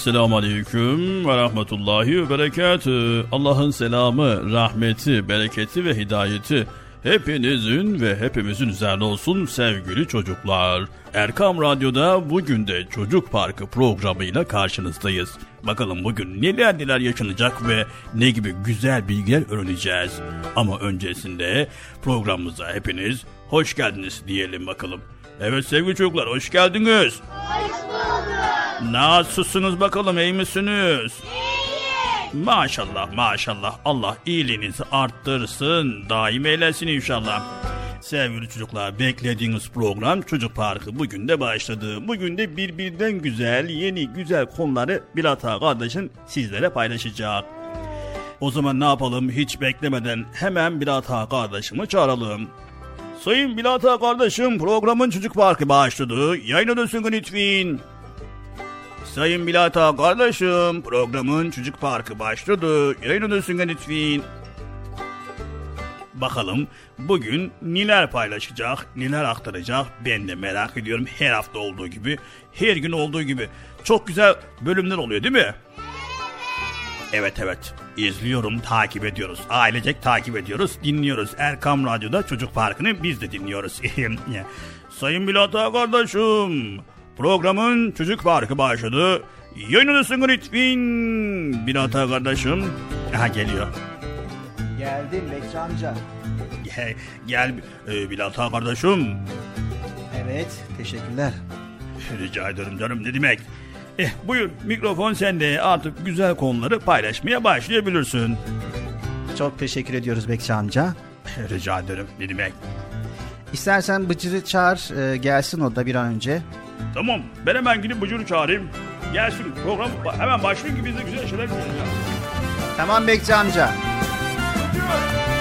Esselamu Aleyküm ve Rahmetullahi ve Berekatü. Allah'ın selamı, rahmeti, bereketi ve hidayeti hepinizin ve hepimizin üzerine olsun sevgili çocuklar. Erkam Radyo'da bugün de Çocuk Parkı programıyla karşınızdayız. Bakalım bugün neler neler yaşanacak ve ne gibi güzel bilgiler öğreneceğiz. Ama öncesinde programımıza hepiniz hoş geldiniz diyelim bakalım. Evet sevgili çocuklar hoş geldiniz. Hoş bulduk. Nasılsınız bakalım iyi misiniz? İyiyim. Maşallah maşallah Allah iyiliğinizi arttırsın daim eylesin inşallah. Sevgili çocuklar beklediğiniz program Çocuk Parkı bugün de başladı. Bugün de birbirinden güzel yeni güzel konuları Bilata kardeşin sizlere paylaşacak. O zaman ne yapalım hiç beklemeden hemen Bilata kardeşimi çağıralım. Sayın Bilata kardeşim programın Çocuk Parkı başladı. Yayına dönsün lütfen. Sayın Bilata kardeşim programın Çocuk Parkı başladı. Yayın lütfen lütfen. Bakalım bugün neler paylaşacak, neler aktaracak ben de merak ediyorum. Her hafta olduğu gibi, her gün olduğu gibi. Çok güzel bölümler oluyor değil mi? Evet izliyorum takip ediyoruz ailecek takip ediyoruz dinliyoruz Erkam Radyo'da Çocuk Parkı'nı biz de dinliyoruz Sayın Bilata kardeşim Programın Çocuk Parkı başladı. Yayınlısın lütfen. Binata kardeşim. Aha geliyor. Geldim Bekçi amca. Gel, gel e, Bilata kardeşim. Evet teşekkürler. Rica ederim canım ne demek. Eh buyur mikrofon sende artık güzel konuları paylaşmaya başlayabilirsin. Çok teşekkür ediyoruz Bekçi amca. Rica ederim ne demek. İstersen Bıcır'ı çağır e, gelsin o da bir an önce. Tamam ben hemen gidip Bıcır'ı çağırayım. Gelsin program hemen başlayın ki biz de güzel şeyler göreceğiz. Tamam Bekçi amca. Bıcır.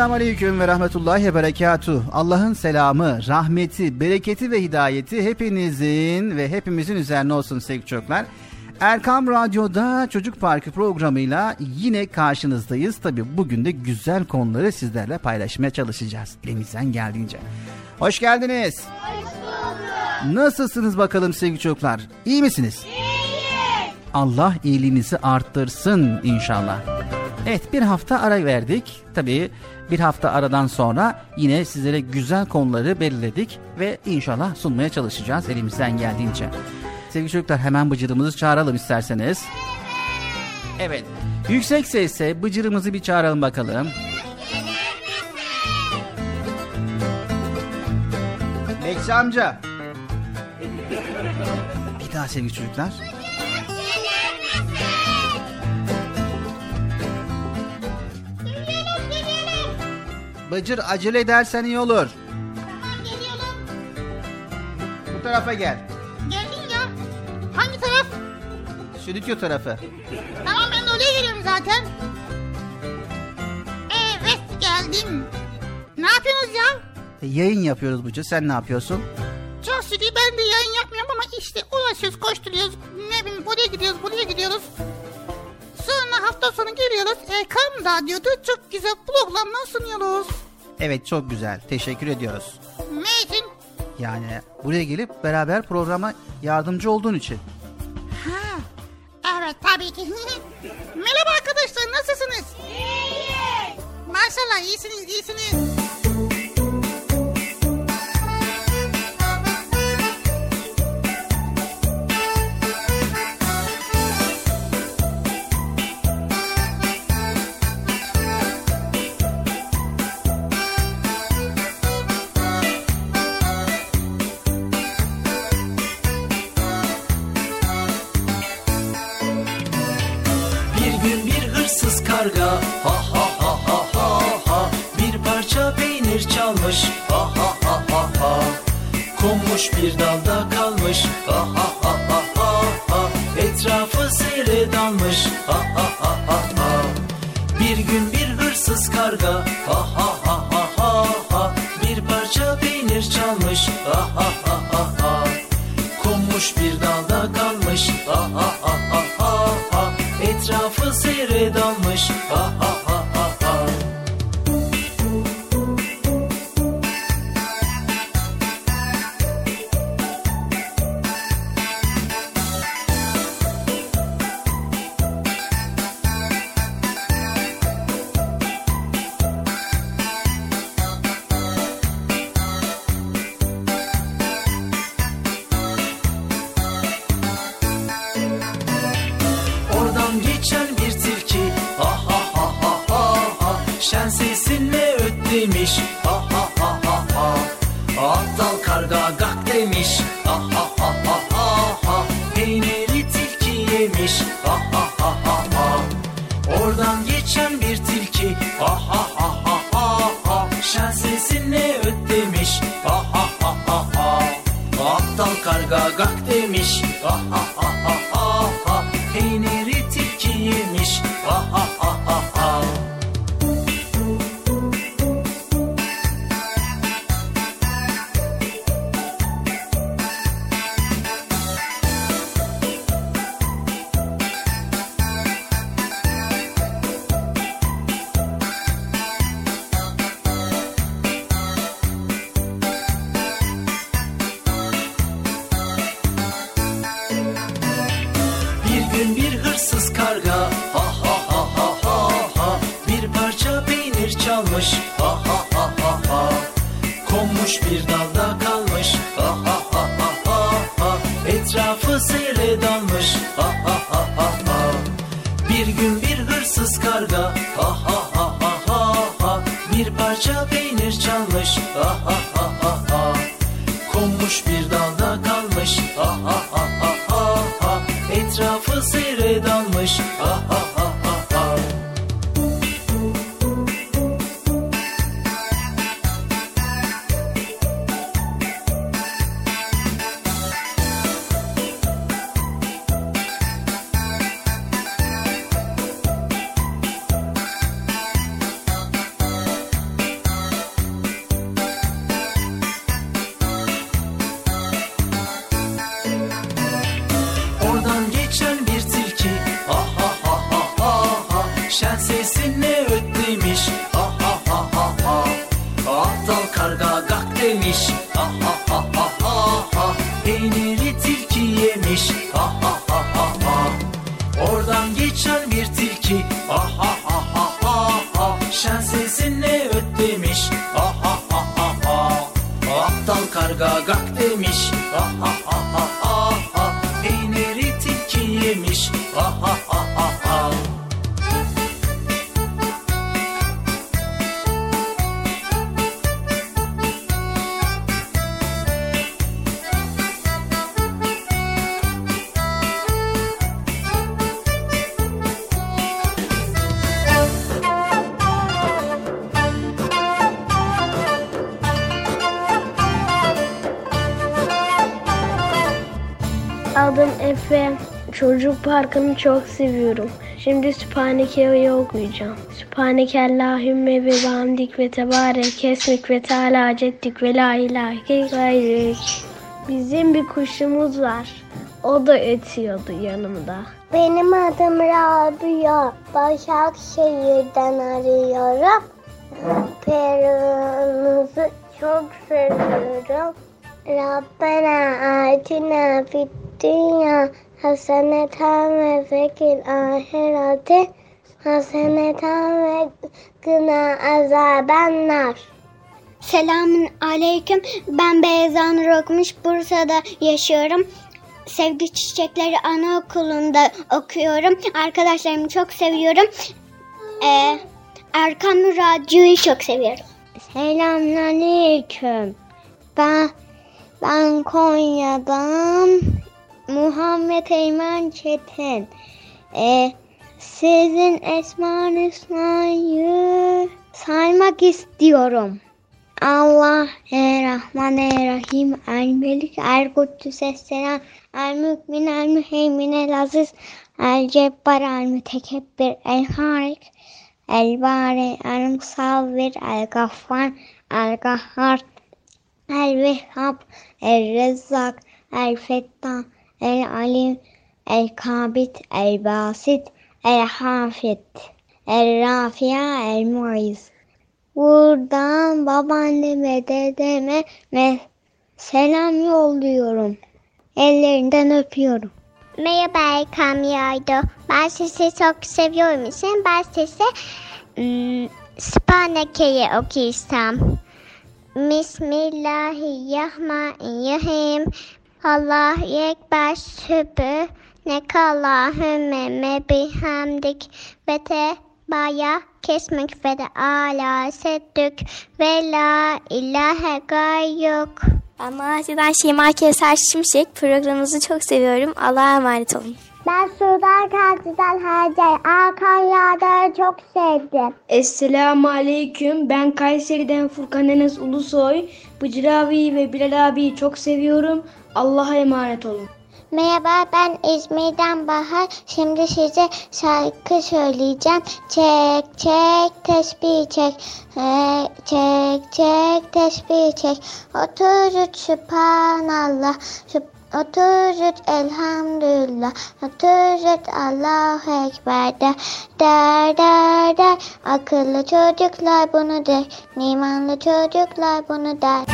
Esselamu Aleyküm ve Rahmetullahi ve Berekatuh. Allah'ın selamı, rahmeti, bereketi ve hidayeti hepinizin ve hepimizin üzerine olsun sevgili çocuklar. Erkam Radyo'da Çocuk Parkı programıyla yine karşınızdayız. Tabi bugün de güzel konuları sizlerle paylaşmaya çalışacağız. Elimizden geldiğince. Hoş geldiniz. Hoş bulduk. Nasılsınız bakalım sevgili çocuklar? İyi misiniz? İyi. Allah iyiliğinizi arttırsın inşallah. Evet bir hafta ara verdik. Tabii bir hafta aradan sonra yine sizlere güzel konuları belirledik ve inşallah sunmaya çalışacağız elimizden geldiğince. Sevgili çocuklar hemen bıcırımızı çağıralım isterseniz. Evet. Yüksek sesle bıcırımızı bir çağıralım bakalım. Bekçi amca. Bir daha sevgili çocuklar. Bıcır acele edersen iyi olur. Tamam geliyorum. Bu tarafa gel. Geldin ya. Hangi taraf? Stüdyo tarafı. Tamam ben de oraya geliyorum zaten. Evet geldim. Ne yapıyorsunuz ya? E, yayın yapıyoruz Bıcır. Sen ne yapıyorsun? Çok şükür ben de yayın yapmıyorum ama işte uğraşıyoruz, koşturuyoruz. Ne bileyim buraya gidiyoruz, buraya gidiyoruz. Sonra hafta sonu geliyoruz. Erkam Radyo'da çok güzel programlar sunuyoruz. Evet çok güzel. Teşekkür ediyoruz. Ne için? Yani buraya gelip beraber programa yardımcı olduğun için. Ha, evet tabii ki. Merhaba arkadaşlar nasılsınız? İyiyiz. Maşallah iyisiniz iyisiniz. Karga. Ha ha ha ha ha ha. Bir parça peynir çalmış. Ha ha ha ha ha. Konmuş bir dalda kalmış Aptal karga gak demiş Ha ha ha ha ha ha Çocuk parkını çok seviyorum. Şimdi Sübhaneke'yi okuyacağım. Sübhaneke Allahümme ve bihamdik ve tebarek esmik ve teala cettik ve la ilahe gayrek. Bizim bir kuşumuz var. O da ötüyordu yanımda. Benim adım Rabia. Başakşehir'den arıyorum. Perunuzu çok seviyorum. Rabbena atina fid haseneten ve fekil ahirete haseneten ve gına azabennar. Selamun aleyküm. Ben Beyza Nur Okumuş. Bursa'da yaşıyorum. Sevgi Çiçekleri Anaokulu'nda okuyorum. Arkadaşlarımı çok seviyorum. Ee, Erkam Radyo'yu çok seviyorum. Selamünaleyküm. Ben ben Konya'dan Muhammed Eymen Çetin. Ee, sizin Esma Hüsna'yı saymak istiyorum. Allah Rahman Rahim El Melik El Kuddüs Esselam El Mümin El Müheymin El Aziz El Cebbar El Mütekebbir El Harik El Bari El Musavvir El Gaffar El Gahhar El Vehhab El Rezzak El Fettah El Alim El Kabit El Basit El Hafid El Rafia El Muiz Buradan babaanneme, dedeme ve selam yolluyorum. Ellerinden öpüyorum. Merhaba Erkam Yaydo. Ben sizi çok seviyorum için ben size ım, Sübhaneke'yi okuyacağım. Bismillahirrahmanirrahim. Allahu Ekber Sübü Nekallahümme me bihamdik ve te baya kesmek ve de ala seddük ve la ilahe gayruk. Ben Malatya'dan Şeyma Kevser Şimşek. Programınızı çok seviyorum. Allah'a emanet olun. Ben Sudan Kaltı'dan Hacer. Hakan Yağdar'ı çok sevdim. Esselamu Aleyküm. Ben Kayseri'den Furkan Enes Ulusoy. Bıcır abi ve Bilal abiyi çok seviyorum. Allah'a emanet olun. Merhaba ben İzmir'den Bahar. Şimdi size şarkı söyleyeceğim. Çek çek tesbih çek. Çek çek tesbih çek. Otur üç sübhanallah. Süb Otur üç elhamdülillah. Otur üç Allahu Ekber der. Der der der. Akıllı çocuklar bunu der. İmanlı çocuklar bunu der.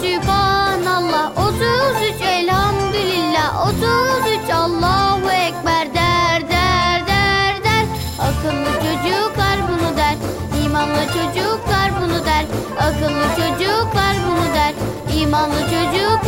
Sübhanallah 33 Elhamdülillah 33 Allahu Ekber der der der der. Akıllı çocuklar bunu der İmanlı çocuklar bunu der. Akıllı çocuklar bunu der İmanlı çocuklar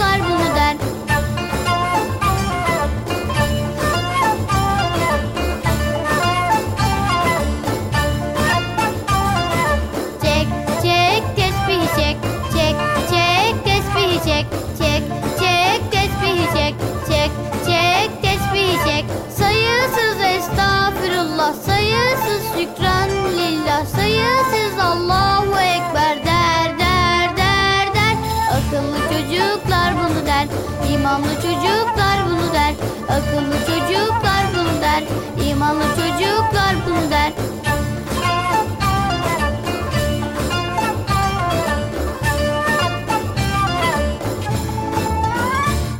Ama çocuklar bunu der.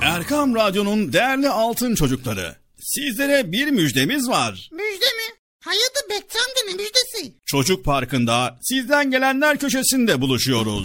Erkam Radyo'nun değerli altın çocukları. Sizlere bir müjdemiz var. Müjde mi? Hayatı Bekçam'da ne müjdesi? Çocuk Parkı'nda sizden gelenler köşesinde buluşuyoruz.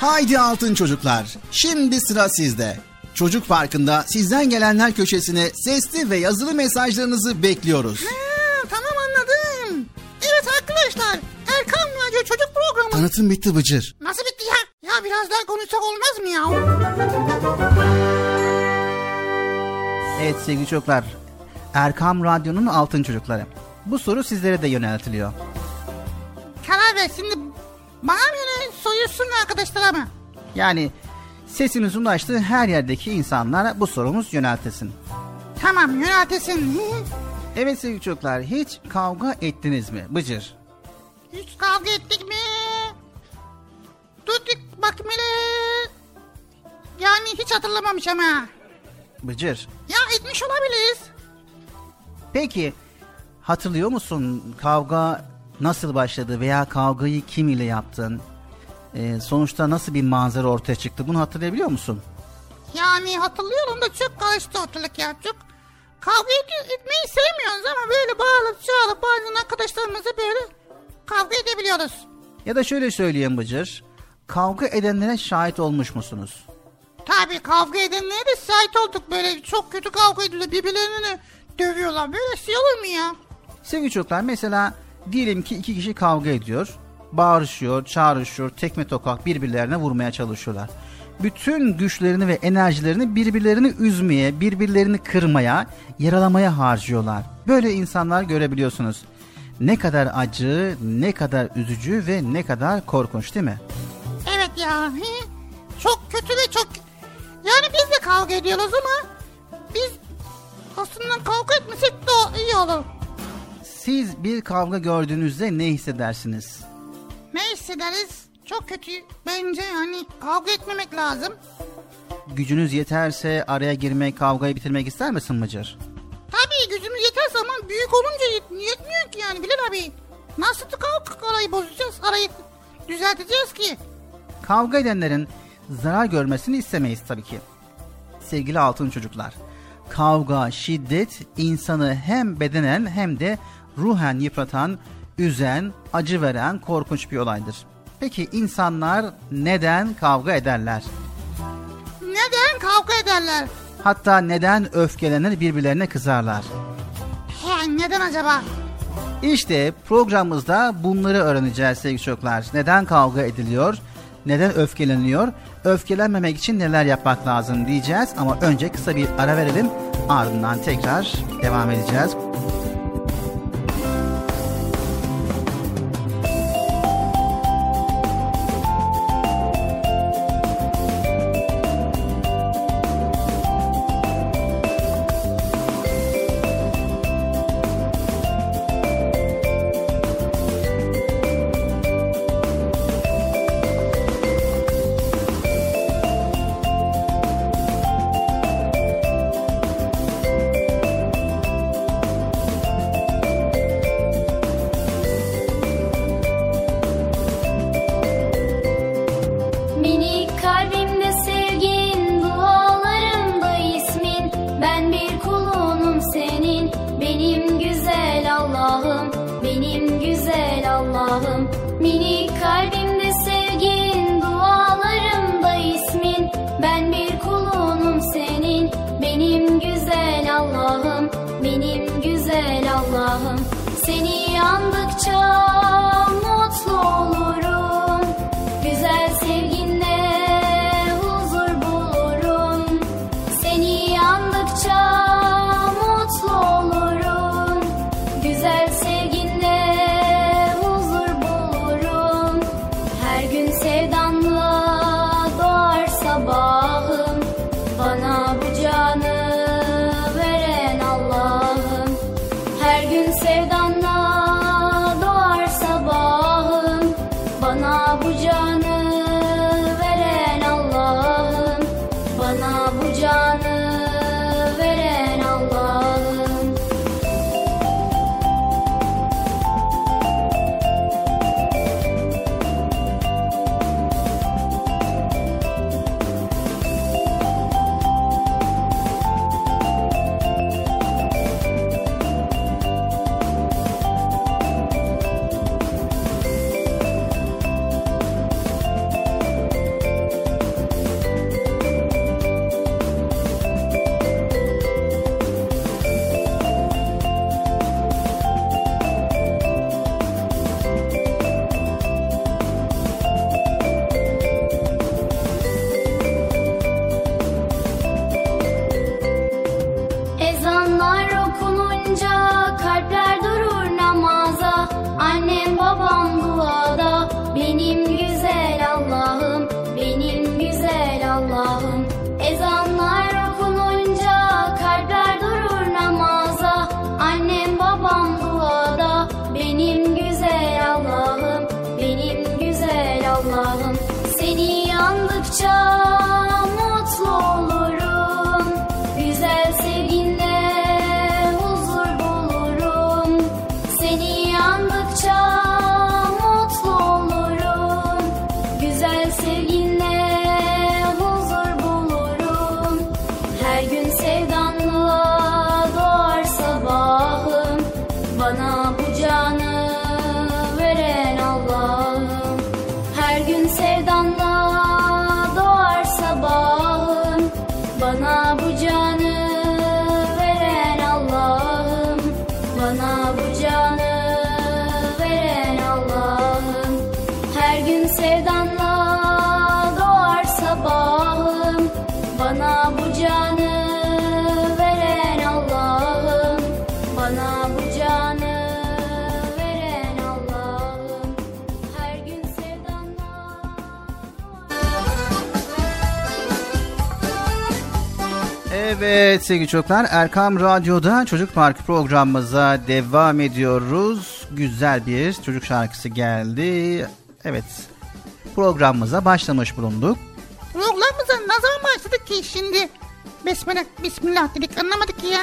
Haydi altın çocuklar. Şimdi sıra sizde. Çocuk Parkı'nda sizden gelenler köşesine sesli ve yazılı mesajlarınızı bekliyoruz. Ha, tamam anladım. Evet arkadaşlar Erkan Radyo Çocuk Programı. Tanıtım bitti Bıcır. Nasıl bitti ya? Ya biraz daha konuşsak olmaz mı ya? Evet sevgili çocuklar. Erkam Radyo'nun altın çocukları. Bu soru sizlere de yöneltiliyor. Karar ver şimdi yine soruyorsun arkadaşlara mı? Yani sesimizin ulaştığı her yerdeki insanlara bu sorumuz yöneltilsin. Tamam yöneltesin. Evet sevgili çocuklar hiç kavga ettiniz mi? Bıcır. Hiç kavga ettik mi? Tuttuk bak hele. Yani hiç hatırlamamış ama. Bıcır. Ya etmiş olabiliriz. Peki hatırlıyor musun kavga nasıl başladı veya kavgayı kim ile yaptın? Ee, sonuçta nasıl bir manzara ortaya çıktı bunu hatırlayabiliyor musun? Yani hatırlıyorum da çok karıştı ortalık ya çok. Kavga etmeyi sevmiyoruz ama böyle bağırıp çağırıp bazen arkadaşlarımızla böyle kavga edebiliyoruz. Ya da şöyle söyleyeyim Bıcır. Kavga edenlere şahit olmuş musunuz? Tabii kavga edenlere de şahit olduk böyle çok kötü kavga ediyorlar birbirlerini dövüyorlar böyle şey olur mu ya? Sevgili çocuklar mesela diyelim ki iki kişi kavga ediyor. Bağırışıyor, çağrışıyor, tekme tokat birbirlerine vurmaya çalışıyorlar. Bütün güçlerini ve enerjilerini birbirlerini üzmeye, birbirlerini kırmaya, yaralamaya harcıyorlar. Böyle insanlar görebiliyorsunuz. Ne kadar acı, ne kadar üzücü ve ne kadar korkunç değil mi? Evet ya çok kötü ve çok yani biz de kavga ediyoruz ama biz aslında kavga etmesek de iyi olur. Siz bir kavga gördüğünüzde ne hissedersiniz? Ne hissederiz? Çok kötü. Bence yani kavga etmemek lazım. Gücünüz yeterse araya girmek, kavgayı bitirmek ister misin Mıcır? Tabii gücümüz yeterse ama büyük olunca yet- yetmiyor ki yani Bilal abi. Nasıl kavga arayı bozacağız? Arayı düzelteceğiz ki. Kavga edenlerin zarar görmesini istemeyiz tabii ki. Sevgili altın çocuklar, kavga, şiddet insanı hem bedenen hem de ruhen yıpratan, üzen, acı veren korkunç bir olaydır. Peki insanlar neden kavga ederler? Neden kavga ederler? Hatta neden öfkelenir birbirlerine kızarlar? He, neden acaba? İşte programımızda bunları öğreneceğiz sevgili çocuklar. Neden kavga ediliyor? Neden öfkeleniyor? Öfkelenmemek için neler yapmak lazım diyeceğiz ama önce kısa bir ara verelim. Ardından tekrar devam edeceğiz. Sevgili çocuklar Erkam Radyo'da Çocuk Parkı programımıza devam ediyoruz. Güzel bir çocuk şarkısı geldi. Evet programımıza başlamış bulunduk. Programımıza ne zaman başladık ki şimdi? Besmele, bismillah dedik anlamadık ki ya.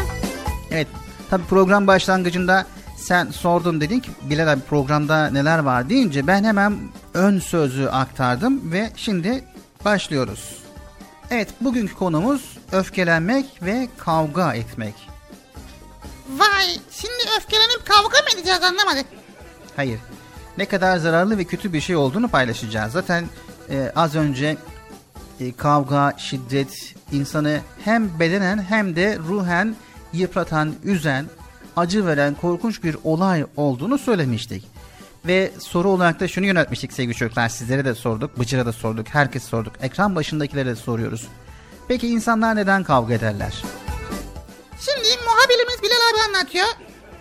Evet tabi program başlangıcında sen sordun dedin ki Bilal abi programda neler var deyince ben hemen ön sözü aktardım ve şimdi başlıyoruz. Evet bugünkü konumuz öfkelenmek ve kavga etmek. Vay şimdi öfkelenip kavga mı edeceğiz anlamadık. Hayır. Ne kadar zararlı ve kötü bir şey olduğunu paylaşacağız. Zaten e, az önce e, kavga, şiddet insanı hem bedenen hem de ruhen yıpratan, üzen, acı veren korkunç bir olay olduğunu söylemiştik. Ve soru olarak da şunu yöneltmiştik sevgili çocuklar. Sizlere de sorduk, Bıcır'a da sorduk, herkes sorduk. Ekran başındakilere de soruyoruz. Peki insanlar neden kavga ederler? Şimdi muhabirimiz Bilal abi anlatıyor.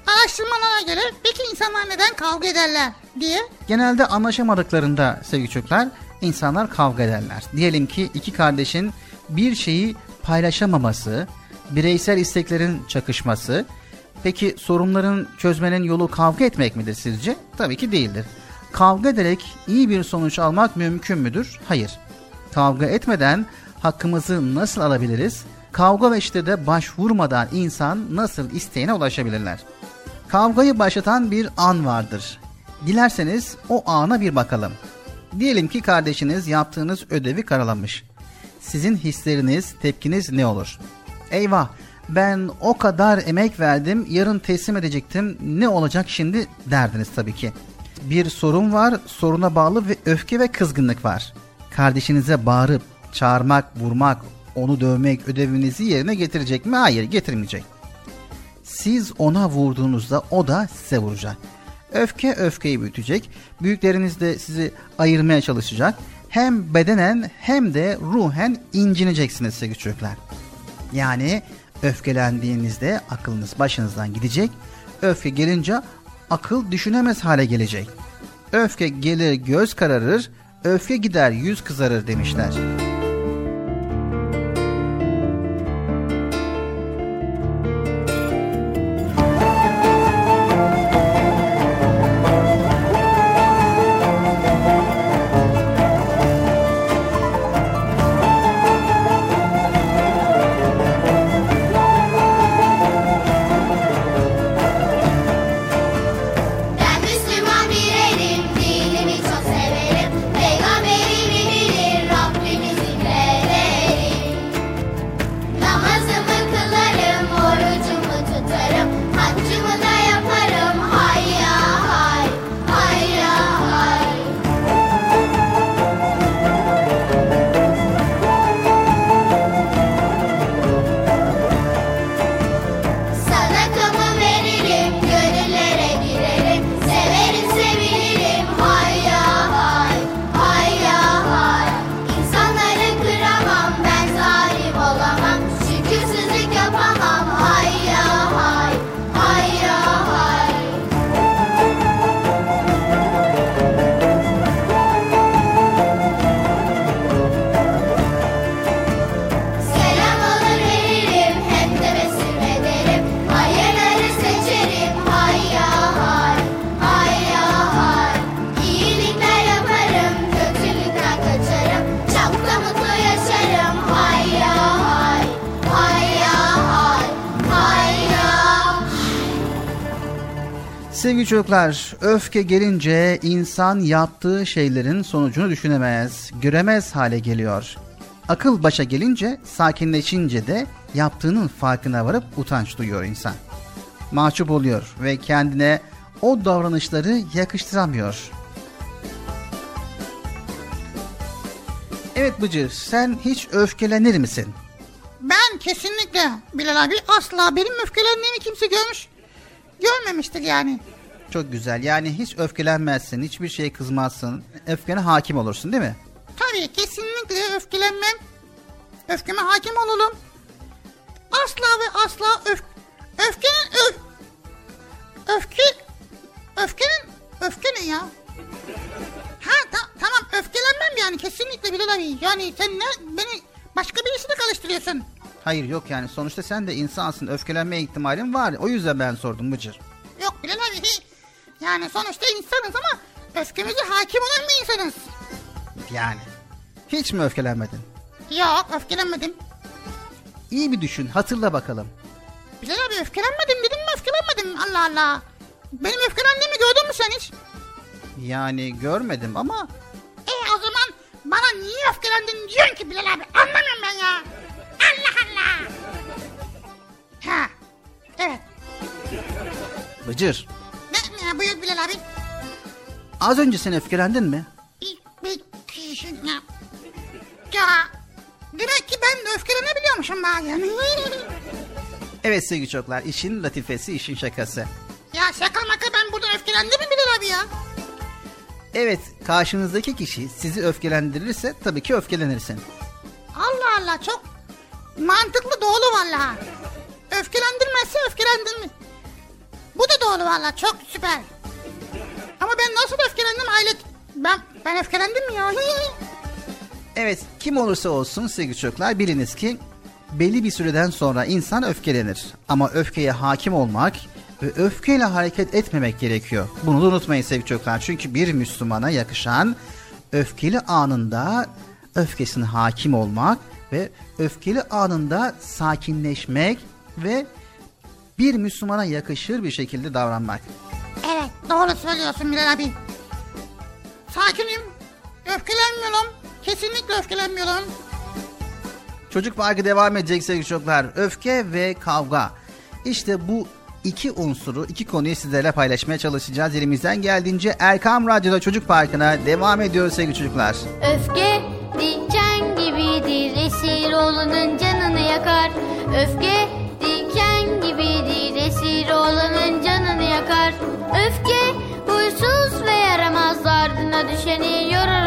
Araştırmalara göre peki insanlar neden kavga ederler diye. Genelde anlaşamadıklarında sevgili çocuklar insanlar kavga ederler. Diyelim ki iki kardeşin bir şeyi paylaşamaması, bireysel isteklerin çakışması. Peki sorunların çözmenin yolu kavga etmek midir sizce? Tabii ki değildir. Kavga ederek iyi bir sonuç almak mümkün müdür? Hayır. Kavga etmeden hakkımızı nasıl alabiliriz? Kavga ve şiddete başvurmadan insan nasıl isteğine ulaşabilirler? Kavgayı başlatan bir an vardır. Dilerseniz o ana bir bakalım. Diyelim ki kardeşiniz yaptığınız ödevi karalamış. Sizin hisleriniz, tepkiniz ne olur? Eyvah ben o kadar emek verdim yarın teslim edecektim ne olacak şimdi derdiniz tabii ki. Bir sorun var soruna bağlı ve öfke ve kızgınlık var. Kardeşinize bağırıp çağırmak, vurmak, onu dövmek ödevinizi yerine getirecek mi? Hayır getirmeyecek. Siz ona vurduğunuzda o da size vuracak. Öfke öfkeyi büyütecek. Büyükleriniz de sizi ayırmaya çalışacak. Hem bedenen hem de ruhen incineceksiniz sevgili çocuklar. Yani öfkelendiğinizde aklınız başınızdan gidecek. Öfke gelince akıl düşünemez hale gelecek. Öfke gelir göz kararır, öfke gider yüz kızarır demişler. Sevgili çocuklar, öfke gelince insan yaptığı şeylerin sonucunu düşünemez, göremez hale geliyor. Akıl başa gelince, sakinleşince de yaptığının farkına varıp utanç duyuyor insan. Mahcup oluyor ve kendine o davranışları yakıştıramıyor. Evet Bıcır, sen hiç öfkelenir misin? Ben kesinlikle Bilal abi asla benim öfkelendiğimi kimse görmüş görmemiştir yani. Çok güzel. Yani hiç öfkelenmezsin, hiçbir şeye kızmazsın. Öfkene hakim olursun değil mi? Tabii kesinlikle öfkelenmem. Öfkeme hakim olalım. Asla ve asla öf öfkenin öf öfke öfkenin öfke ne ya? Ha ta, tamam öfkelenmem yani kesinlikle Bilal abi. Yani sen ne beni başka birisiyle karıştırıyorsun. Hayır yok yani sonuçta sen de insansın öfkelenme ihtimalin var. O yüzden ben sordum Bıcır. Yok Bilal abi yani sonuçta insanız ama öfkemize hakim olan bir insanız. Yani hiç mi öfkelenmedin? Yok öfkelenmedim. İyi bir düşün hatırla bakalım. Bilal abi öfkelenmedim dedim mi öfkelenmedim Allah Allah. Benim öfkelendiğimi gördün mü sen hiç? Yani görmedim ama... E o zaman bana niye öfkelendin diyorsun ki Bilal abi anlamıyorum ben ya. Allah Allah. Ha evet. Bıcır. Ne, buyur Bilal abi. Az önce sen öfkelendin mi? Ya demek ki ben de öfkelenebiliyormuşum bazen. evet sevgili çocuklar işin latifesi işin şakası. Ya şaka maka ben burada öfkelendim mi Bilal abi ya? Evet karşınızdaki kişi sizi öfkelendirirse tabii ki öfkelenirsin. Allah Allah çok mantıklı doğru valla. Öfkelendirmezse öfkelendirme. Bu da doğru valla çok süper. Ama ben nasıl öfkelendim aile... Ben, ben öfkelendim mi ya? evet kim olursa olsun sevgili çocuklar biliniz ki belli bir süreden sonra insan öfkelenir. Ama öfkeye hakim olmak ve öfkeyle hareket etmemek gerekiyor. Bunu da unutmayın sevgili çocuklar. Çünkü bir Müslümana yakışan öfkeli anında öfkesine hakim olmak ve öfkeli anında sakinleşmek ve bir Müslümana yakışır bir şekilde davranmak. Evet doğru söylüyorsun Bilal abi. Sakinim. Öfkelenmiyorum. Kesinlikle öfkelenmiyorum. Çocuk Parkı devam edecek sevgili çocuklar. Öfke ve kavga. İşte bu iki unsuru, iki konuyu sizlerle paylaşmaya çalışacağız. Elimizden geldiğince Erkam Radyo'da Çocuk Parkı'na devam ediyoruz sevgili çocuklar. Öfke diken gibidir, esir olunun canını yakar. Öfke olanın canını yakar. Öfke huysuz ve yaramaz ardına düşeni yorar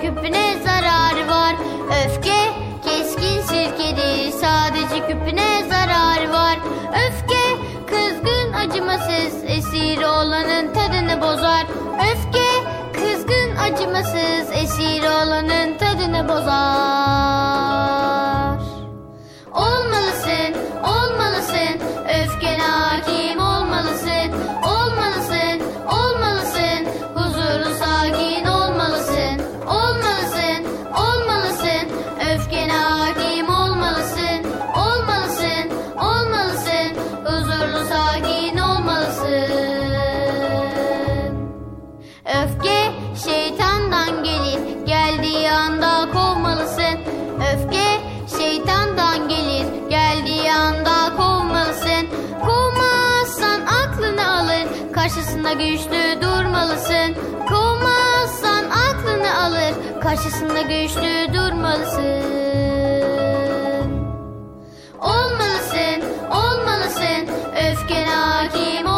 küpüne zararı var. Öfke keskin sirkedir sadece küpüne zararı var. Öfke kızgın acımasız esir olanın tadını bozar. Öfke kızgın acımasız esir olanın tadını bozar. Olmalısın, olmalısın, öfkene hakim karşısında güçlü durmalısın. Kovmazsan aklını alır, karşısında güçlü durmalısın. Olmalısın, olmalısın, öfkene hakim olmalısın.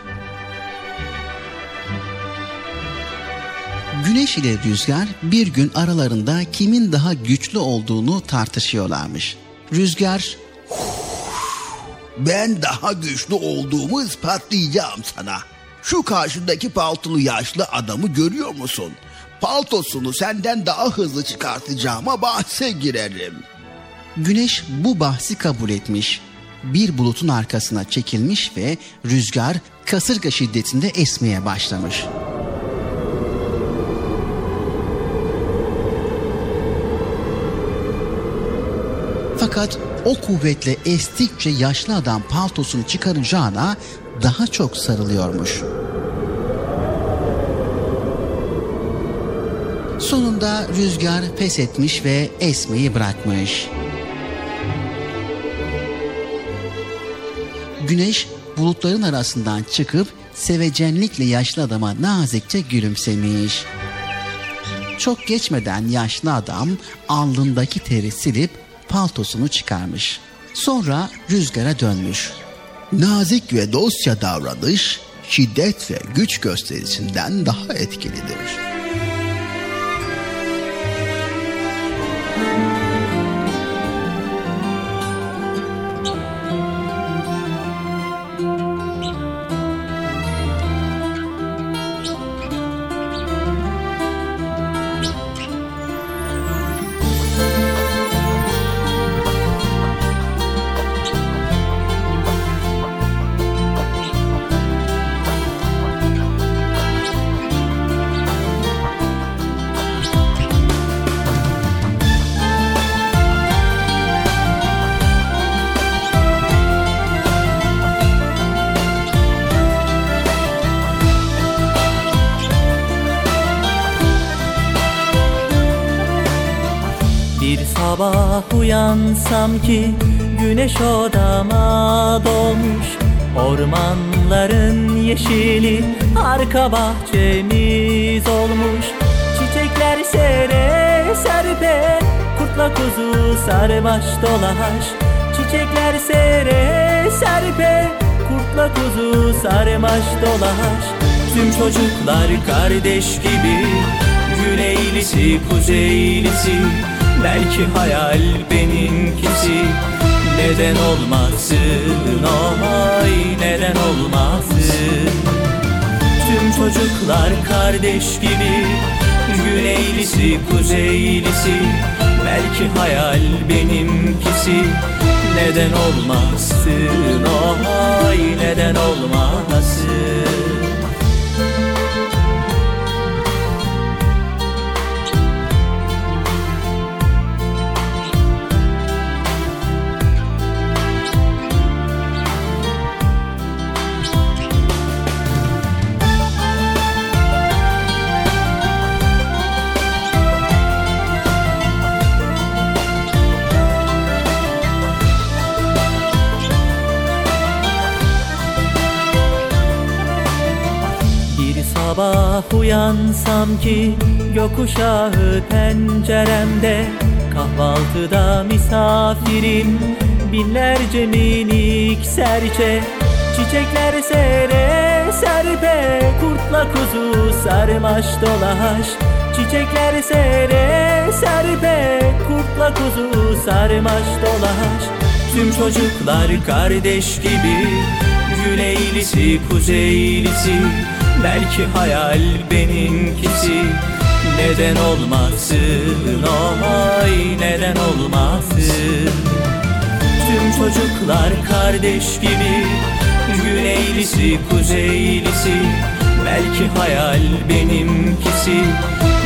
Güneş ile Rüzgar bir gün aralarında kimin daha güçlü olduğunu tartışıyorlarmış. Rüzgar Ben daha güçlü olduğumu ispatlayacağım sana. Şu karşındaki paltolu yaşlı adamı görüyor musun? Paltosunu senden daha hızlı çıkartacağıma bahse girerim. Güneş bu bahsi kabul etmiş. Bir bulutun arkasına çekilmiş ve rüzgar kasırga şiddetinde esmeye başlamış. Fakat o kuvvetle estikçe yaşlı adam paltosunu çıkaracağına daha çok sarılıyormuş. Sonunda rüzgar pes etmiş ve esmeyi bırakmış. Güneş bulutların arasından çıkıp sevecenlikle yaşlı adama nazikçe gülümsemiş. Çok geçmeden yaşlı adam alnındaki teri silip paltosunu çıkarmış. Sonra rüzgara dönmüş. Nazik ve dostça davranış şiddet ve güç gösterisinden daha etkilidir. Uyansam ki güneş odama dolmuş Ormanların yeşili arka bahçemiz olmuş. Çiçekler sere serpe kurtla kuzu sarmaş dolaş. Çiçekler sere serpe kurtla kuzu sarmaş dolaş. Tüm çocuklar kardeş gibi Güneylisi kuzeylisi Belki hayal benimkisi. Neden olmasın? Oy neden olmasın? Tüm çocuklar kardeş gibi. Güneylisi kuzeylisi. Belki hayal benimkisi. Neden olmasın? Oy neden olmasın uyansam ki yokuşağı penceremde Kahvaltıda misafirim binlerce minik serçe. Çiçekler sere serpe kurtla kuzu sarmaş dolaş. Çiçekler sere serpe kurtla kuzu sarmaş dolaş. Tüm çocuklar kardeş gibi Güneylisi kuzeylisi Belki hayal benimkisi. Neden olmasın? Oy neden olmasın? Tüm çocuklar kardeş gibi. Güneylisi kuzeylisi. Belki hayal benimkisi.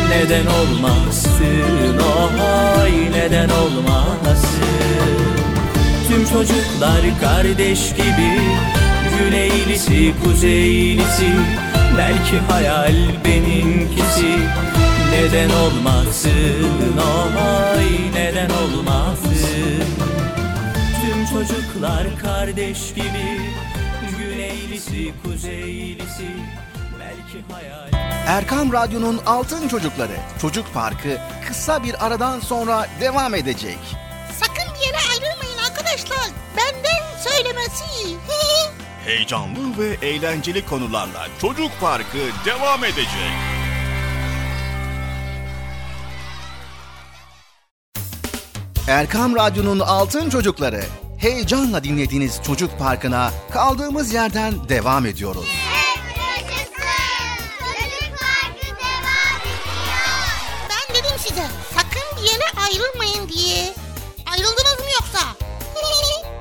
Neden olmasın? Oy neden olmasın? Tüm çocuklar kardeş gibi. Güneylisi kuzeylisi Belki hayal benimkisi Neden olmasın oy neden olmasın Tüm çocuklar kardeş gibi Güneylisi kuzeylisi Belki hayal Erkam Radyo'nun Altın Çocukları Çocuk Parkı kısa bir aradan sonra devam edecek. Sakın bir yere ayrılmayın arkadaşlar. Benden söylemesi. heyecanlı ve eğlenceli konularla Çocuk Parkı devam edecek. Erkam Radyo'nun Altın Çocukları. Heyecanla dinlediğiniz Çocuk Parkı'na kaldığımız yerden devam ediyoruz. Ben dedim size sakın bir yere ayrılmayın diye.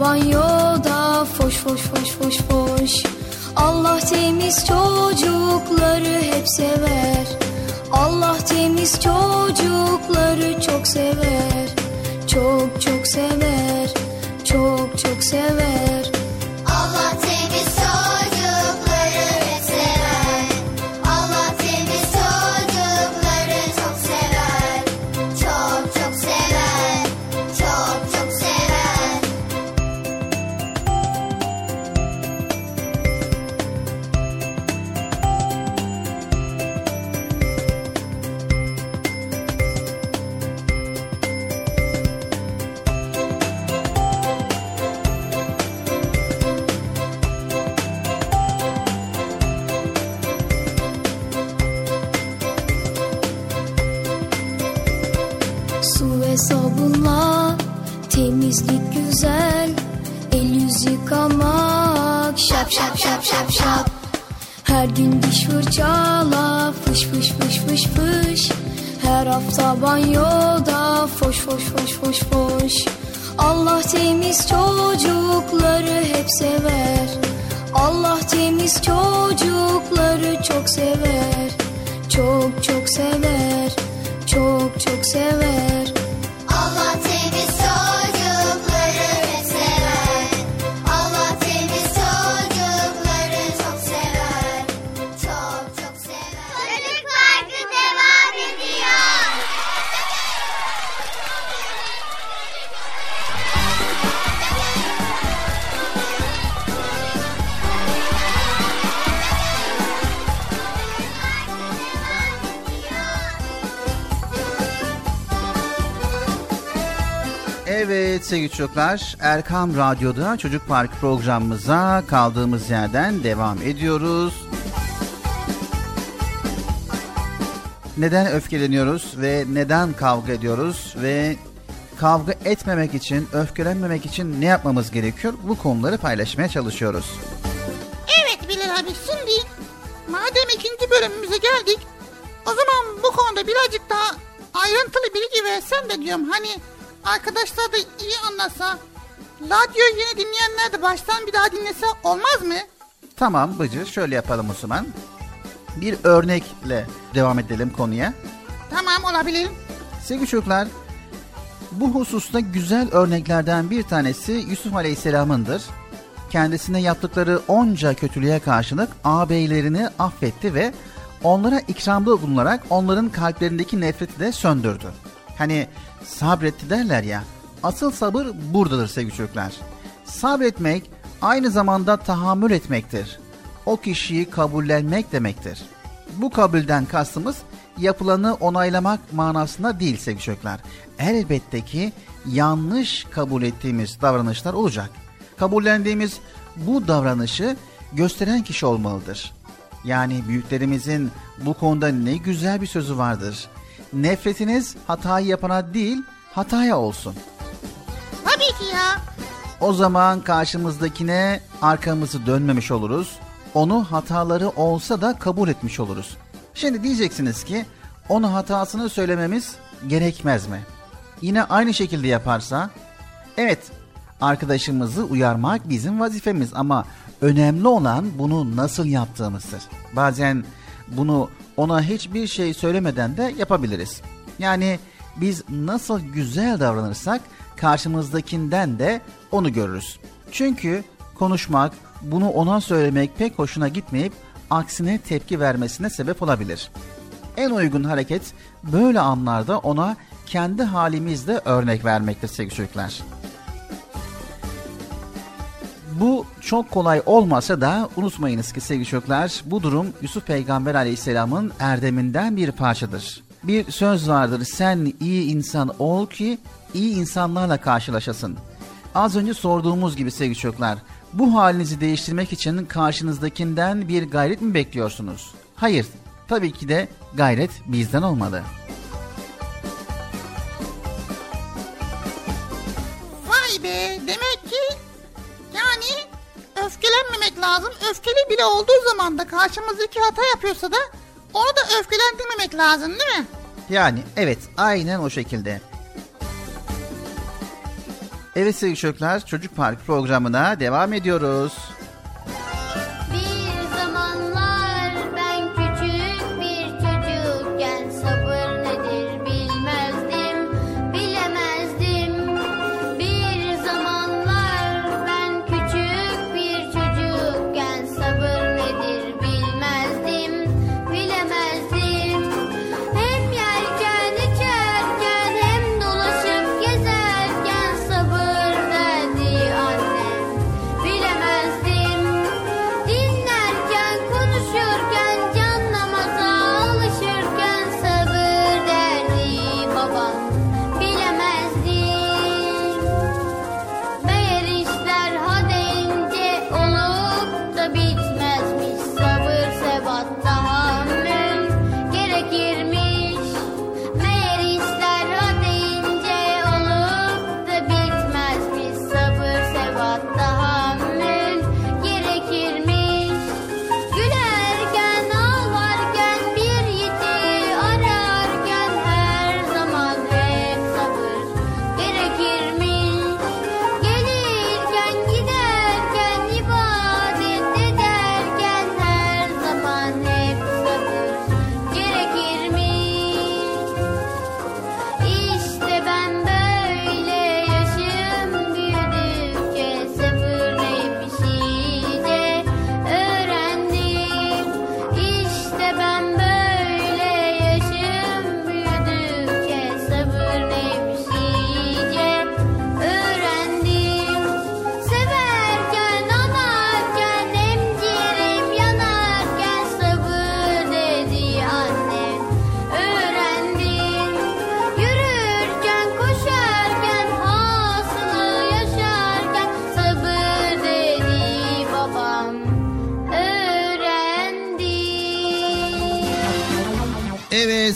Banyoda Foş foş foş foş foş. Allah temiz çocukları hep sever. Allah temiz çocukları çok sever. Çok çok sever. Çok çok sever şap şap şap. Her gün diş fırçala fış fış fış fış fış. Her hafta banyoda foş foş foş foş foş. Allah temiz çocukları hep sever. Allah temiz çocukları çok sever. Çok çok sever. Çok çok sever. Allah sevgili çocuklar Erkam Radyo'da Çocuk Park programımıza kaldığımız yerden devam ediyoruz. Neden öfkeleniyoruz ve neden kavga ediyoruz ve kavga etmemek için, öfkelenmemek için ne yapmamız gerekiyor? Bu konuları paylaşmaya çalışıyoruz. Evet Bilal abi şimdi madem ikinci bölümümüze geldik o zaman bu konuda birazcık daha ayrıntılı bilgi versen de diyorum hani arkadaşlar da iyi anlasa radyoyu yeni dinleyenler de baştan bir daha dinlese olmaz mı? Tamam Bıcır şöyle yapalım o zaman. Bir örnekle devam edelim konuya. Tamam olabilir. Sevgili çocuklar, bu hususta güzel örneklerden bir tanesi Yusuf Aleyhisselam'ındır. Kendisine yaptıkları onca kötülüğe karşılık ağabeylerini affetti ve onlara ikramda bulunarak onların kalplerindeki nefreti de söndürdü. Hani sabretti derler ya, asıl sabır buradadır sevgili çocuklar. Sabretmek aynı zamanda tahammül etmektir. O kişiyi kabullenmek demektir. Bu kabulden kastımız yapılanı onaylamak manasında değil sevgili çocuklar. Elbette ki yanlış kabul ettiğimiz davranışlar olacak. Kabullendiğimiz bu davranışı gösteren kişi olmalıdır. Yani büyüklerimizin bu konuda ne güzel bir sözü vardır. Nefretiniz hatayı yapana değil, hataya olsun. Tabii ki ya. O zaman karşımızdakine arkamızı dönmemiş oluruz. Onu hataları olsa da kabul etmiş oluruz. Şimdi diyeceksiniz ki onu hatasını söylememiz gerekmez mi? Yine aynı şekilde yaparsa evet arkadaşımızı uyarmak bizim vazifemiz ama önemli olan bunu nasıl yaptığımızdır. Bazen bunu ona hiçbir şey söylemeden de yapabiliriz. Yani biz nasıl güzel davranırsak karşımızdakinden de onu görürüz. Çünkü konuşmak, bunu ona söylemek pek hoşuna gitmeyip aksine tepki vermesine sebep olabilir. En uygun hareket böyle anlarda ona kendi halimizde örnek vermektir sevgili çocuklar. Bu çok kolay olmasa da unutmayınız ki sevgili çocuklar bu durum Yusuf Peygamber aleyhisselamın erdeminden bir parçadır. Bir söz vardır sen iyi insan ol ki iyi insanlarla karşılaşasın. Az önce sorduğumuz gibi sevgili çocuklar bu halinizi değiştirmek için karşınızdakinden bir gayret mi bekliyorsunuz? Hayır, tabii ki de gayret bizden olmalı. Vay be demek ki yani öfkelenmemek lazım. Öfkeli bile olduğu zaman da karşımızdaki hata yapıyorsa da Onu da öfkelendirmemek lazım değil mi? Yani evet aynen o şekilde. Evet sevgili çocuklar Çocuk Park programına devam ediyoruz.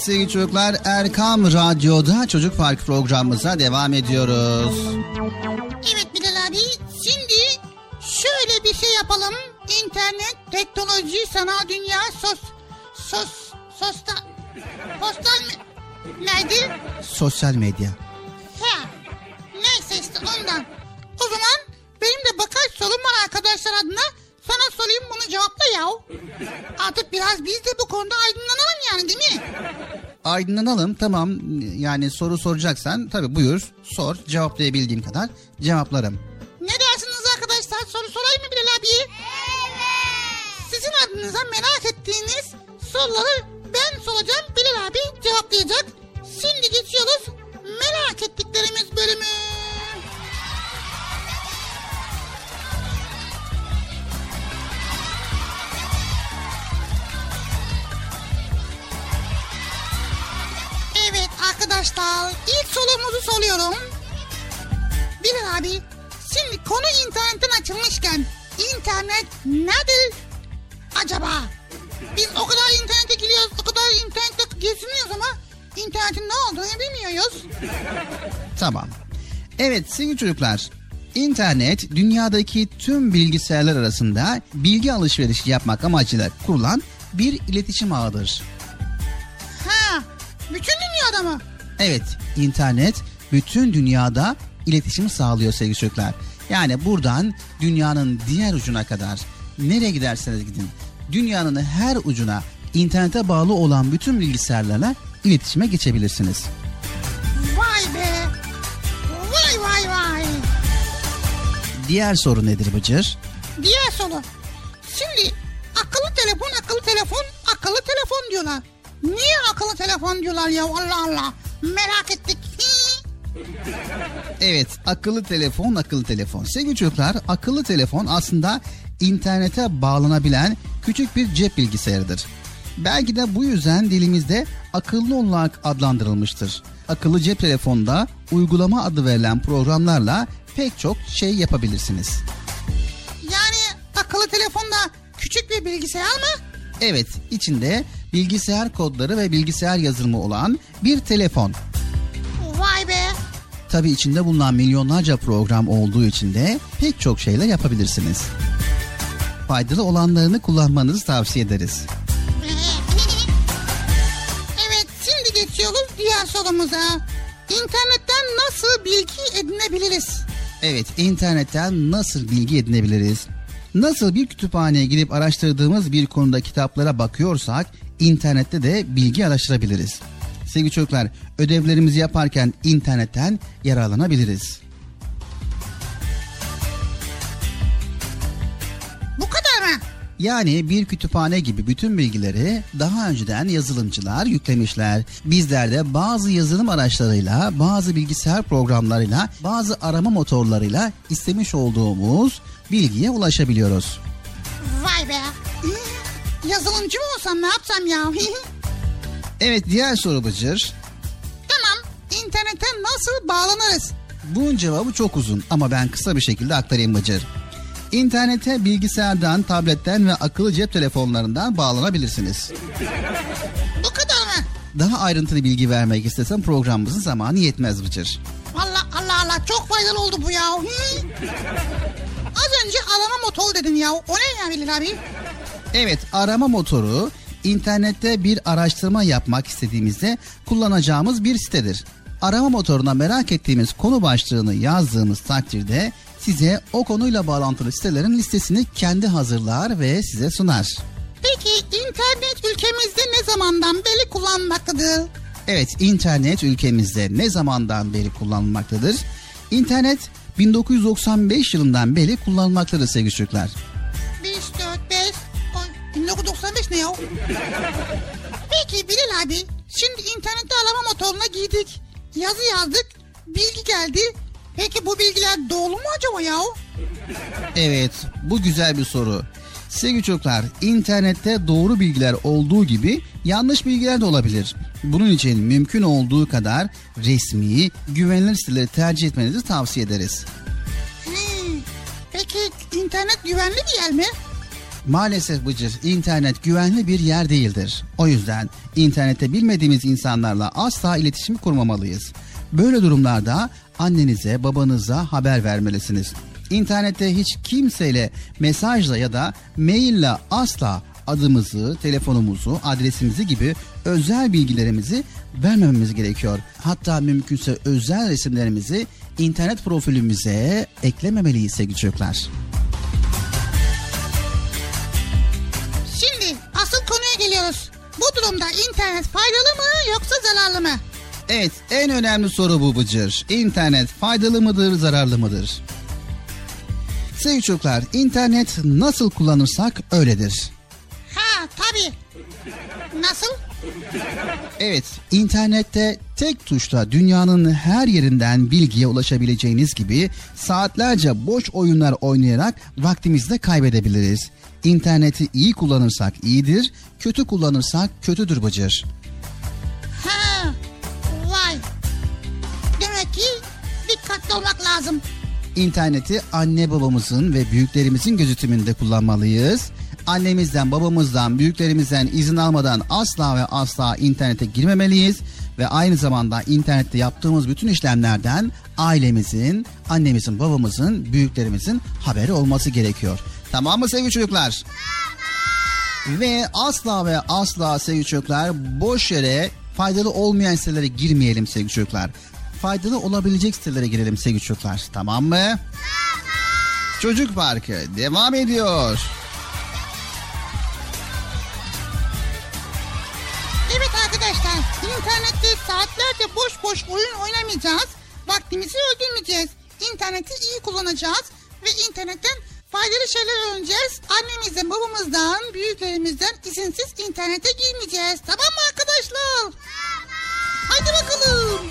Evet sevgili çocuklar Erkam Radyo'da Çocuk Park programımıza devam ediyoruz. Evet Bilal abi şimdi şöyle bir şey yapalım. İnternet, teknoloji, sanal dünya, sos, sos, sosta, postal mı? Nedir? Sosyal medya. Ha, neyse işte ondan. O zaman benim de birkaç sorum var arkadaşlar adına. Sana sorayım bunu cevapla ya. Artık biraz biz de bu konuda aydınlanalım yani değil mi? Aydınlanalım tamam yani soru soracaksan tabi buyur sor cevaplayabildiğim kadar cevaplarım. Ne dersiniz arkadaşlar? Soru sorayım mı Bilal abiye? Sizin adınıza merak ettiğiniz soruları ben soracağım. Bilal abi cevaplayacak. Şimdi geçiyoruz merak ettiklerimiz bölümü. Evet arkadaşlar ilk sorumuzu soruyorum. Bilal abi şimdi konu internetten açılmışken internet nedir acaba? Biz o kadar internete giriyoruz o kadar internette geziniyoruz ama internetin ne olduğunu bilmiyoruz. Tamam. Evet sevgili çocuklar internet dünyadaki tüm bilgisayarlar arasında bilgi alışverişi yapmak amacıyla kurulan bir iletişim ağıdır. Bütün dünyada mı? Evet, internet bütün dünyada iletişim sağlıyor sevgili çocuklar. Yani buradan dünyanın diğer ucuna kadar nereye giderseniz gidin dünyanın her ucuna internete bağlı olan bütün bilgisayarlarla iletişime geçebilirsiniz. Vay be. Vay vay vay. Diğer soru nedir Bıcır? Diğer soru. Şimdi akıllı telefon akıllı telefon akıllı telefon diyorlar. Niye akıllı telefon diyorlar ya Allah Allah. Merak ettik. Evet, akıllı telefon, akıllı telefon. Sevgili çocuklar, akıllı telefon aslında internete bağlanabilen küçük bir cep bilgisayarıdır. Belki de bu yüzden dilimizde akıllı olarak adlandırılmıştır. Akıllı cep telefonda uygulama adı verilen programlarla pek çok şey yapabilirsiniz. Yani akıllı telefonda küçük bir bilgisayar mı? Evet, içinde bilgisayar kodları ve bilgisayar yazılımı olan bir telefon. Vay be. Tabi içinde bulunan milyonlarca program olduğu için de pek çok şeyler yapabilirsiniz. Faydalı olanlarını kullanmanızı tavsiye ederiz. diğer sorumuza. İnternetten nasıl bilgi edinebiliriz? Evet, internetten nasıl bilgi edinebiliriz? Nasıl bir kütüphaneye girip araştırdığımız bir konuda kitaplara bakıyorsak, internette de bilgi araştırabiliriz. Sevgili çocuklar, ödevlerimizi yaparken internetten yararlanabiliriz. Bu kadar mı? Yani bir kütüphane gibi bütün bilgileri daha önceden yazılımcılar yüklemişler. Bizler de bazı yazılım araçlarıyla, bazı bilgisayar programlarıyla, bazı arama motorlarıyla istemiş olduğumuz bilgiye ulaşabiliyoruz. Vay be. Yazılımcı mı olsam ne yapsam ya? Evet diğer soru Bıcır. tamam. İnternete nasıl bağlanırız? Bunun cevabı çok uzun ama ben kısa bir şekilde aktarayım Bıcır. İnternete bilgisayardan, tabletten ve akıllı cep telefonlarından bağlanabilirsiniz. Bu kadar mı? Daha ayrıntılı bilgi vermek istesem programımızın zamanı yetmez Bıcır. Allah Allah Allah çok faydalı oldu bu ya. Az önce arama motor dedin ya. O ne ya Bilal abi? Evet arama motoru internette bir araştırma yapmak istediğimizde kullanacağımız bir sitedir. Arama motoruna merak ettiğimiz konu başlığını yazdığımız takdirde size o konuyla bağlantılı sitelerin listesini kendi hazırlar ve size sunar. Peki internet ülkemizde ne zamandan beri kullanmaktadır? Evet internet ülkemizde ne zamandan beri kullanılmaktadır? İnternet 1995 yılından beri kullanılmaktadır sevgili çocuklar. 5, 4, 5, 1995 ne ya? Peki Bilal abi, şimdi internette arama motoruna giydik. Yazı yazdık, bilgi geldi. Peki bu bilgiler doğru mu acaba ya? Evet bu güzel bir soru. Sevgili çocuklar internette doğru bilgiler olduğu gibi yanlış bilgiler de olabilir. Bunun için mümkün olduğu kadar resmi, güvenilir siteleri tercih etmenizi tavsiye ederiz. Hmm, peki internet güvenli bir yer mi? Maalesef Bıcır, internet güvenli bir yer değildir. O yüzden internette bilmediğimiz insanlarla asla iletişim kurmamalıyız. Böyle durumlarda annenize, babanıza haber vermelisiniz. İnternette hiç kimseyle mesajla ya da maille asla adımızı, telefonumuzu, adresimizi gibi özel bilgilerimizi vermememiz gerekiyor. Hatta mümkünse özel resimlerimizi internet profilimize eklememeliyiz sevgili çocuklar. Geliyoruz. Bu durumda internet faydalı mı yoksa zararlı mı? Evet en önemli soru bu Bıcır. İnternet faydalı mıdır zararlı mıdır? Sevgili çocuklar internet nasıl kullanırsak öyledir. Ha tabii. Nasıl? Evet, internette tek tuşla dünyanın her yerinden bilgiye ulaşabileceğiniz gibi saatlerce boş oyunlar oynayarak vaktimizi de kaybedebiliriz. İnterneti iyi kullanırsak iyidir, kötü kullanırsak kötüdür Bıcır. Ha, vay. Demek ki dikkatli olmak lazım. İnterneti anne babamızın ve büyüklerimizin gözetiminde kullanmalıyız. Annemizden, babamızdan, büyüklerimizden izin almadan asla ve asla internete girmemeliyiz ve aynı zamanda internette yaptığımız bütün işlemlerden ailemizin, annemizin, babamızın, büyüklerimizin haberi olması gerekiyor. Tamam mı sevgili çocuklar? Ve asla ve asla sevgili çocuklar boş yere faydalı olmayan sitelere girmeyelim sevgili çocuklar. Faydalı olabilecek sitelere girelim sevgili çocuklar. Tamam mı? Tamam. Çocuk Parkı devam ediyor. Evet arkadaşlar, internette saatlerce boş boş oyun oynamayacağız. Vaktimizi öldürmeyeceğiz. İnterneti iyi kullanacağız ve internetten faydalı şeyler öğreneceğiz. Annemizden, babamızdan, büyüklerimizden izinsiz internete girmeyeceğiz. Tamam mı arkadaşlar? Tamam. Hadi bakalım.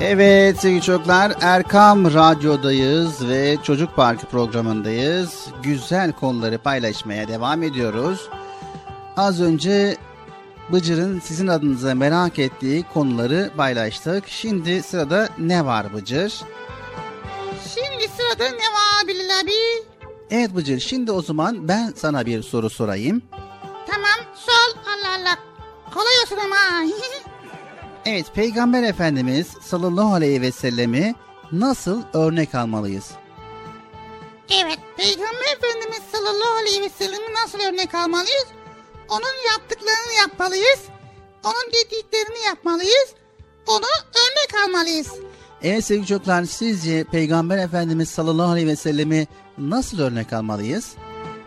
Evet sevgili çocuklar Erkam Radyo'dayız ve Çocuk Parkı programındayız. Güzel konuları paylaşmaya devam ediyoruz. Az önce Bıcır'ın sizin adınıza merak ettiği konuları paylaştık. Şimdi sırada ne var Bıcır? Şimdi sırada ne var Bilal abi? Evet Bıcır şimdi o zaman ben sana bir soru sorayım. Tamam Allah. Kolay olsun ama. Evet Peygamber Efendimiz sallallahu aleyhi ve sellemi nasıl örnek almalıyız? evet Peygamber Efendimiz sallallahu aleyhi ve sellem'i nasıl örnek almalıyız? Onun yaptıklarını yapmalıyız. Onun dediklerini yapmalıyız. Onu örnek almalıyız. Evet sevgili çocuklar sizce Peygamber Efendimiz sallallahu aleyhi ve sellemi nasıl örnek almalıyız?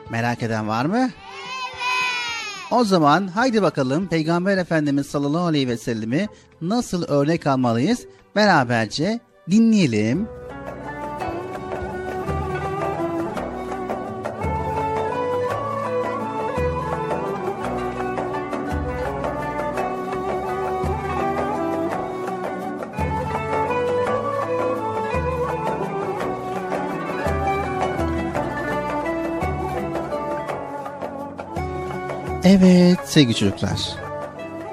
Merak eden var mı? O zaman haydi bakalım Peygamber Efendimiz sallallahu aleyhi ve sellemi nasıl örnek almalıyız? Beraberce dinleyelim. Evet sevgili çocuklar.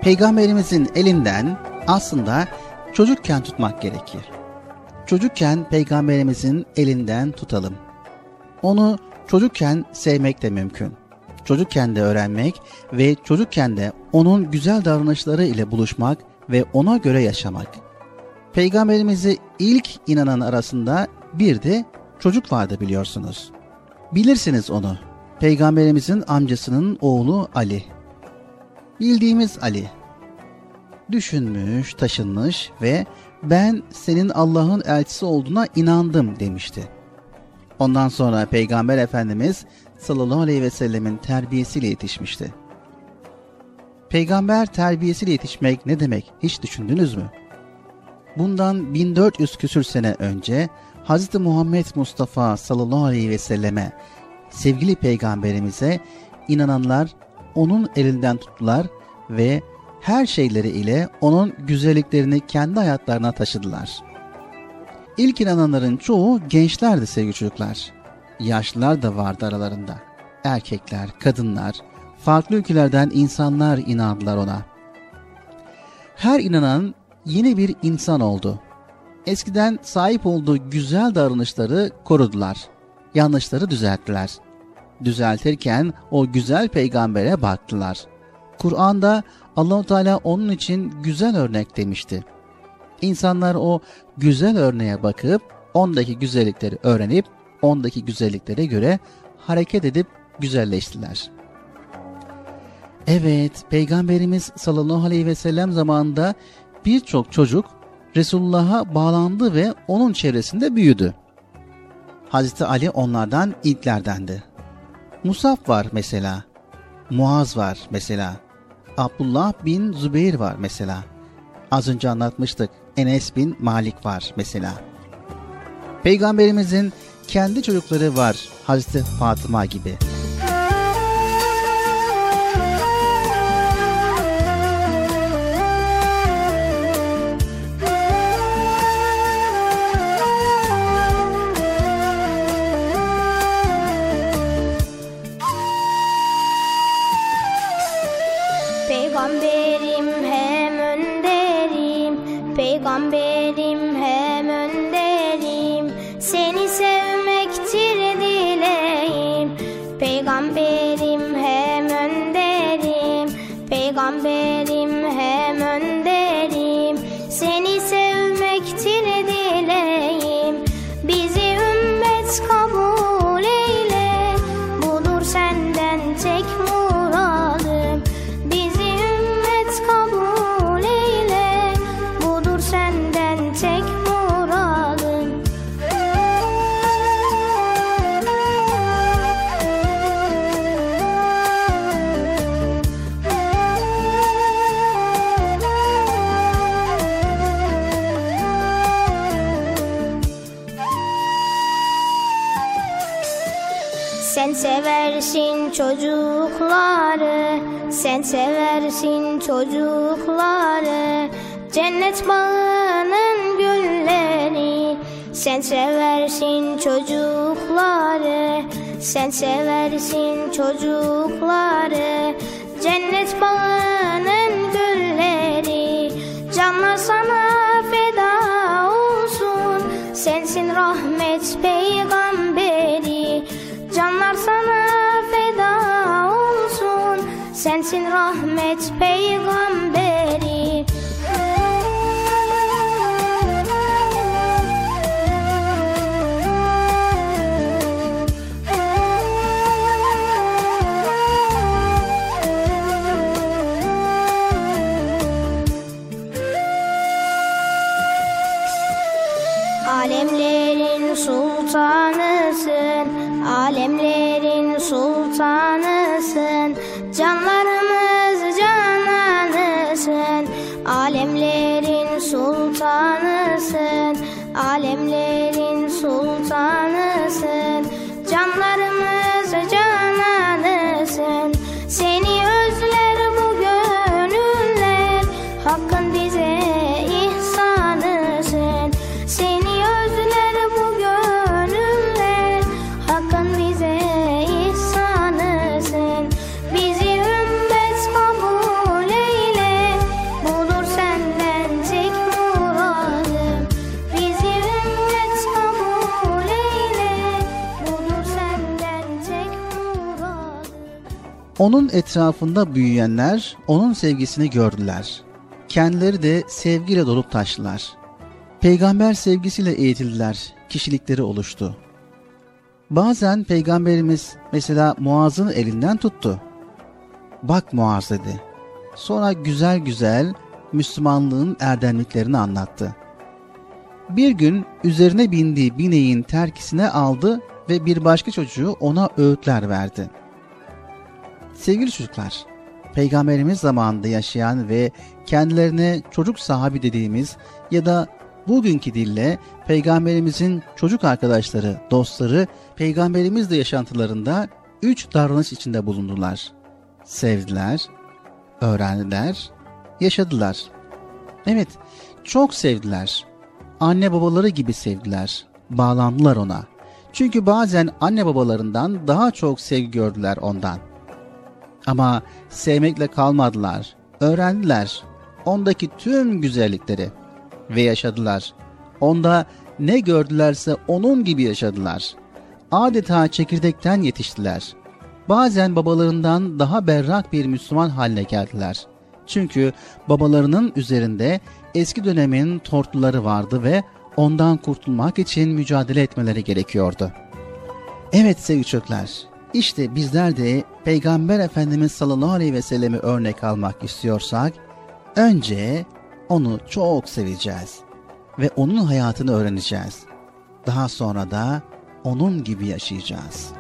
Peygamberimizin elinden aslında çocukken tutmak gerekir. Çocukken peygamberimizin elinden tutalım. Onu çocukken sevmek de mümkün. Çocukken de öğrenmek ve çocukken de onun güzel davranışları ile buluşmak ve ona göre yaşamak. Peygamberimizi ilk inanan arasında bir de çocuk vardı biliyorsunuz. Bilirsiniz onu. Peygamberimizin amcasının oğlu Ali. Bildiğimiz Ali. Düşünmüş, taşınmış ve ben senin Allah'ın elçisi olduğuna inandım demişti. Ondan sonra Peygamber Efendimiz sallallahu aleyhi ve sellemin terbiyesiyle yetişmişti. Peygamber terbiyesiyle yetişmek ne demek hiç düşündünüz mü? Bundan 1400 küsür sene önce Hz. Muhammed Mustafa sallallahu aleyhi ve selleme sevgili peygamberimize inananlar onun elinden tuttular ve her şeyleri ile onun güzelliklerini kendi hayatlarına taşıdılar. İlk inananların çoğu gençlerdi sevgili çocuklar. Yaşlılar da vardı aralarında. Erkekler, kadınlar, farklı ülkelerden insanlar inandılar ona. Her inanan yeni bir insan oldu. Eskiden sahip olduğu güzel davranışları korudular. Yanlışları düzelttiler. Düzeltirken o güzel peygambere baktılar. Kur'an'da Allahu Teala onun için güzel örnek demişti. İnsanlar o güzel örneğe bakıp ondaki güzellikleri öğrenip ondaki güzelliklere göre hareket edip güzelleştiler. Evet, Peygamberimiz sallallahu aleyhi ve sellem zamanında birçok çocuk Resulullah'a bağlandı ve onun çevresinde büyüdü. Hazreti Ali onlardan ilklerdendi. Musaf var mesela. Muaz var mesela. Abdullah bin Zübeyir var mesela. Az önce anlatmıştık. Enes bin Malik var mesela. Peygamberimizin kendi çocukları var Hazreti Fatıma gibi. peygamberim hem önderim. Seni sevmektir dileğim Peygamberim hem önderim. Peygamberim çocukları Sen seversin çocukları. Cennet bağının gülleri Sen seversin çocukları. Sen seversin çocukları. Cennet bağının sensin rahmet peygamberi Onun etrafında büyüyenler onun sevgisini gördüler. Kendileri de sevgiyle dolup taştılar. Peygamber sevgisiyle eğitildiler, kişilikleri oluştu. Bazen peygamberimiz mesela Muaz'ın elinden tuttu. Bak Muaz dedi. Sonra güzel güzel Müslümanlığın erdemliklerini anlattı. Bir gün üzerine bindiği bineğin terkisine aldı ve bir başka çocuğu ona öğütler verdi. Sevgili çocuklar, Peygamberimiz zamanında yaşayan ve kendilerine çocuk sahibi dediğimiz ya da bugünkü dille Peygamberimizin çocuk arkadaşları, dostları Peygamberimizle yaşantılarında üç davranış içinde bulundular. Sevdiler, öğrendiler, yaşadılar. Evet, çok sevdiler. Anne babaları gibi sevdiler. Bağlandılar ona. Çünkü bazen anne babalarından daha çok sevgi gördüler ondan. Ama sevmekle kalmadılar. Öğrendiler. Ondaki tüm güzellikleri ve yaşadılar. Onda ne gördülerse onun gibi yaşadılar. Adeta çekirdekten yetiştiler. Bazen babalarından daha berrak bir Müslüman haline geldiler. Çünkü babalarının üzerinde eski dönemin tortuları vardı ve ondan kurtulmak için mücadele etmeleri gerekiyordu. Evet sevgili çocuklar, işte bizler de Peygamber Efendimiz sallallahu aleyhi ve sellemi örnek almak istiyorsak, önce onu çok seveceğiz ve onun hayatını öğreneceğiz. Daha sonra da onun gibi yaşayacağız.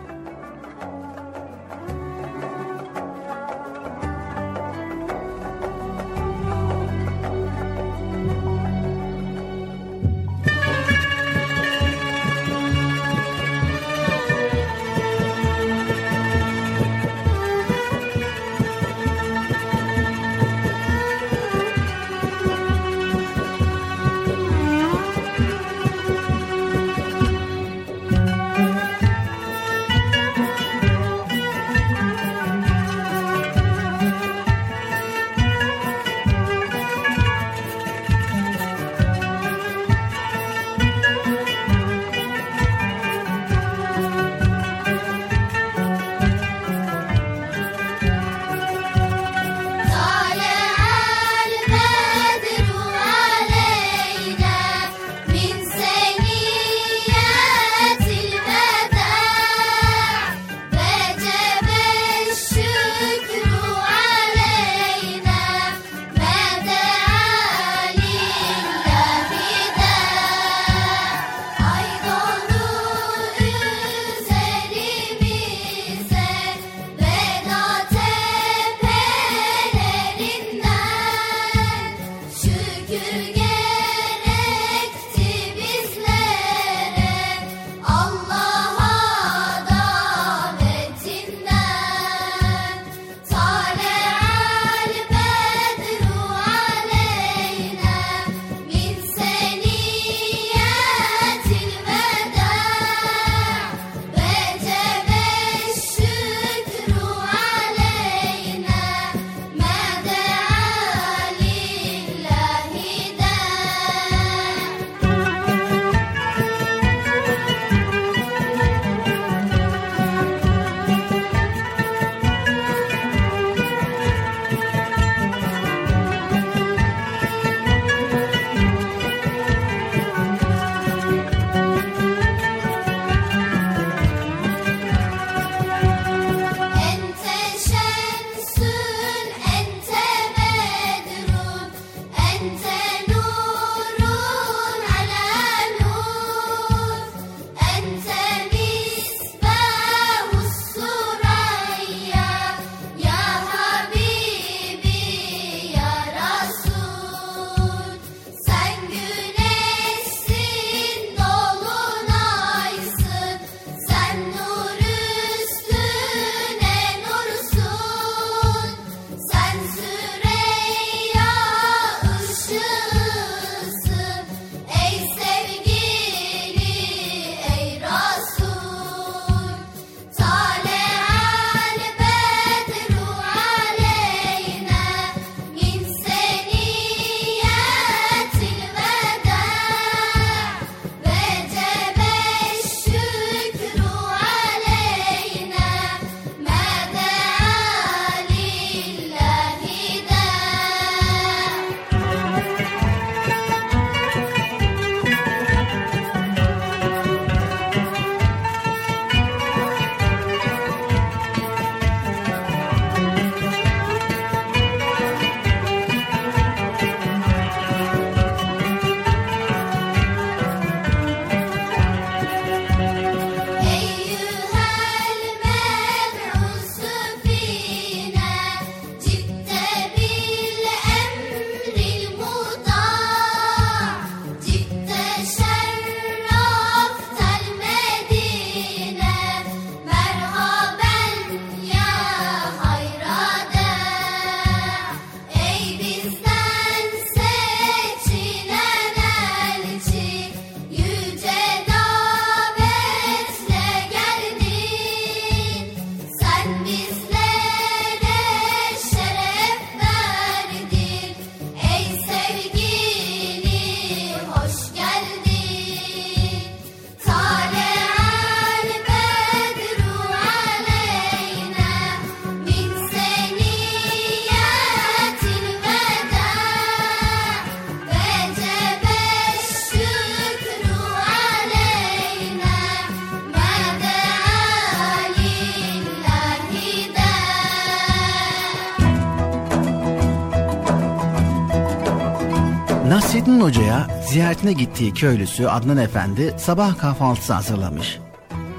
Ziyaretine gittiği köylüsü Adnan Efendi sabah kahvaltısı hazırlamış.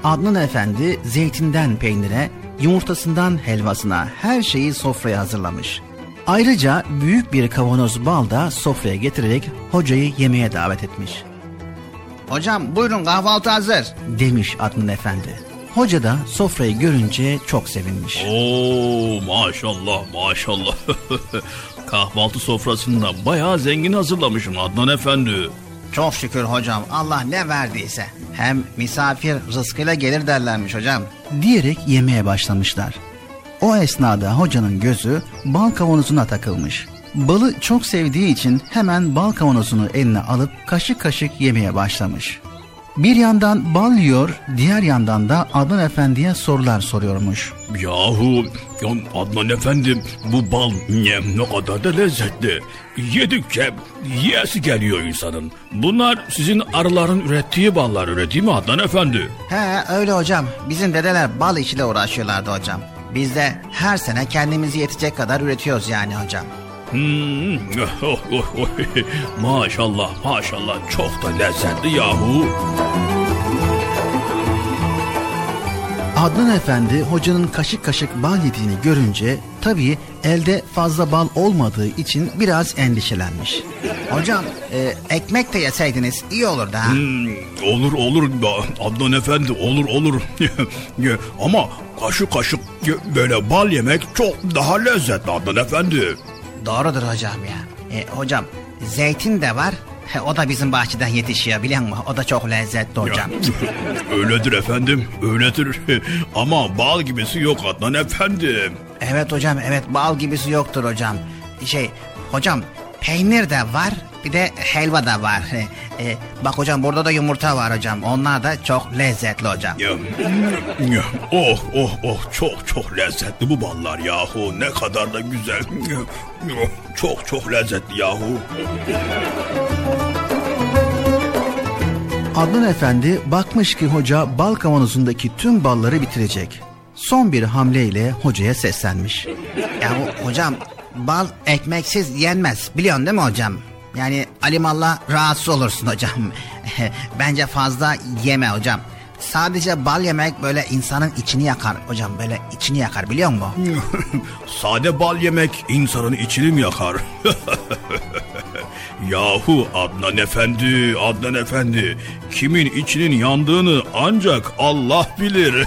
Adnan Efendi zeytinden peynire, yumurtasından helvasına her şeyi sofraya hazırlamış. Ayrıca büyük bir kavanoz bal da sofraya getirerek hocayı yemeğe davet etmiş. Hocam buyurun kahvaltı hazır. Demiş Adnan Efendi. Hoca da sofrayı görünce çok sevinmiş. Oo maşallah maşallah. Kahvaltı sofrasında bayağı zengin hazırlamışım Adnan Efendi. Çok şükür hocam Allah ne verdiyse. Hem misafir rızkıyla gelir derlermiş hocam. Diyerek yemeye başlamışlar. O esnada hocanın gözü bal kavanozuna takılmış. Balı çok sevdiği için hemen bal kavanozunu eline alıp kaşık kaşık yemeye başlamış. Bir yandan bal yiyor, diğer yandan da Adnan Efendi'ye sorular soruyormuş. Yahu ya Adnan Efendi bu bal ne, ne kadar da lezzetli. Yedikçe yiyesi geliyor insanın. Bunlar sizin arıların ürettiği ballar öyle değil mi Adnan Efendi? He öyle hocam. Bizim dedeler bal işiyle uğraşıyorlardı hocam. Biz de her sene kendimizi yetecek kadar üretiyoruz yani hocam. Hmm, oh, oh, oh. maşallah maşallah çok da lezzetli yahu. Adnan Efendi hocanın kaşık kaşık bal yediğini görünce tabii elde fazla bal olmadığı için biraz endişelenmiş. Hocam e, ekmek de yeseydiniz iyi olurdu ha. Hmm, olur olur Adnan Efendi olur olur. Ama kaşık kaşık böyle bal yemek çok daha lezzetli Adnan Efendi. Doğrudur hocam ya. E, hocam zeytin de var. He, o da bizim bahçeden yetişiyor biliyor musun? O da çok lezzetli hocam. öyledir efendim öyledir. Ama bal gibisi yok Adnan efendim. Evet hocam evet bal gibisi yoktur hocam. Şey hocam peynir de var bir de helva da var. E, bak hocam burada da yumurta var hocam. Onlar da çok lezzetli hocam. Oh oh oh çok çok lezzetli bu ballar yahu. Ne kadar da güzel. Çok çok lezzetli yahu. Adnan Efendi bakmış ki hoca bal kavanozundaki tüm balları bitirecek. Son bir hamleyle hocaya seslenmiş. Ya hocam bal ekmeksiz yenmez biliyorsun değil mi hocam? Yani alimallah rahatsız olursun hocam. Bence fazla yeme hocam. Sadece bal yemek böyle insanın içini yakar hocam böyle içini yakar biliyor musun? Sade bal yemek insanın içini mi yakar? Yahu Adnan Efendi, Adnan Efendi, kimin içinin yandığını ancak Allah bilir.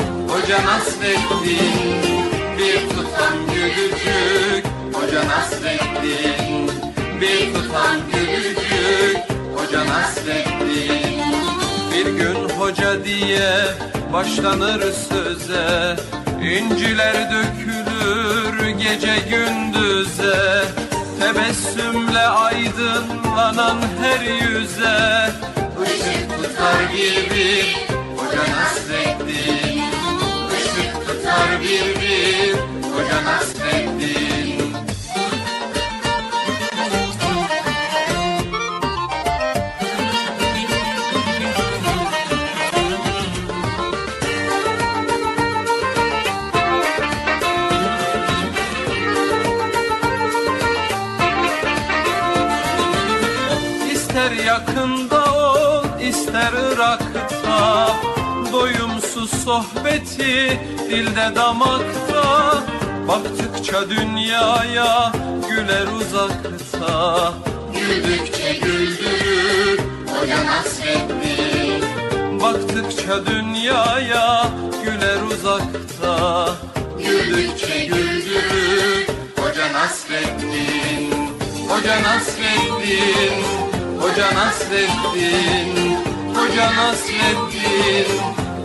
Hoca Nasreddin Bir tutam gülücük. Hoca Nasreddin Bir tutam gülücük. Hoca Nasreddin Bir gün hoca diye başlanır söze. İnciler dökülür gece gündüze. Tebessümle aydınlanan her yüze. Işık tutar bir Hoca Nasreddin Tutar bir bir Hoca Nasreddin sohbeti dilde damakta. Baktıkça dünyaya güler uzakta. Güldükçe güldürür hoca Nasreddin Baktıkça dünyaya güler uzakta. Güldükçe güldürür hoca Nasreddin Hoca Nasreddin Hoca Nasreddin Hoca Nasreddin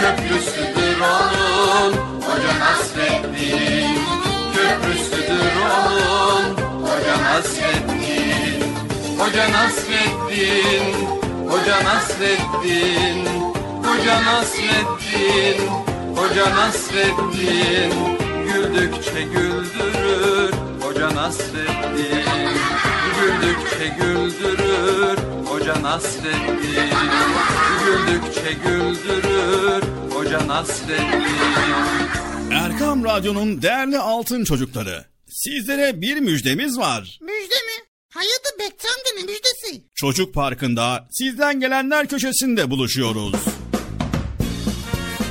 Köprüsüdür onun Hoca Nasreddin Köprüsüdür onun Hoca Nasreddin Hoca Nasreddin Hoca Nasreddin. Hoca Nasreddin Hoca Nasreddin. Güldükçe güldürür Hoca Nasreddin Güldükçe güldürür Hoca Nasreddin Güldükçe güldürür Hoca Nasreddin Erkam Radyo'nun değerli altın çocukları. Sizlere bir müjdemiz var. Müjde mi? Hayırdır Bekçi amca ne müjdesi? Çocuk Parkı'nda sizden gelenler köşesinde buluşuyoruz.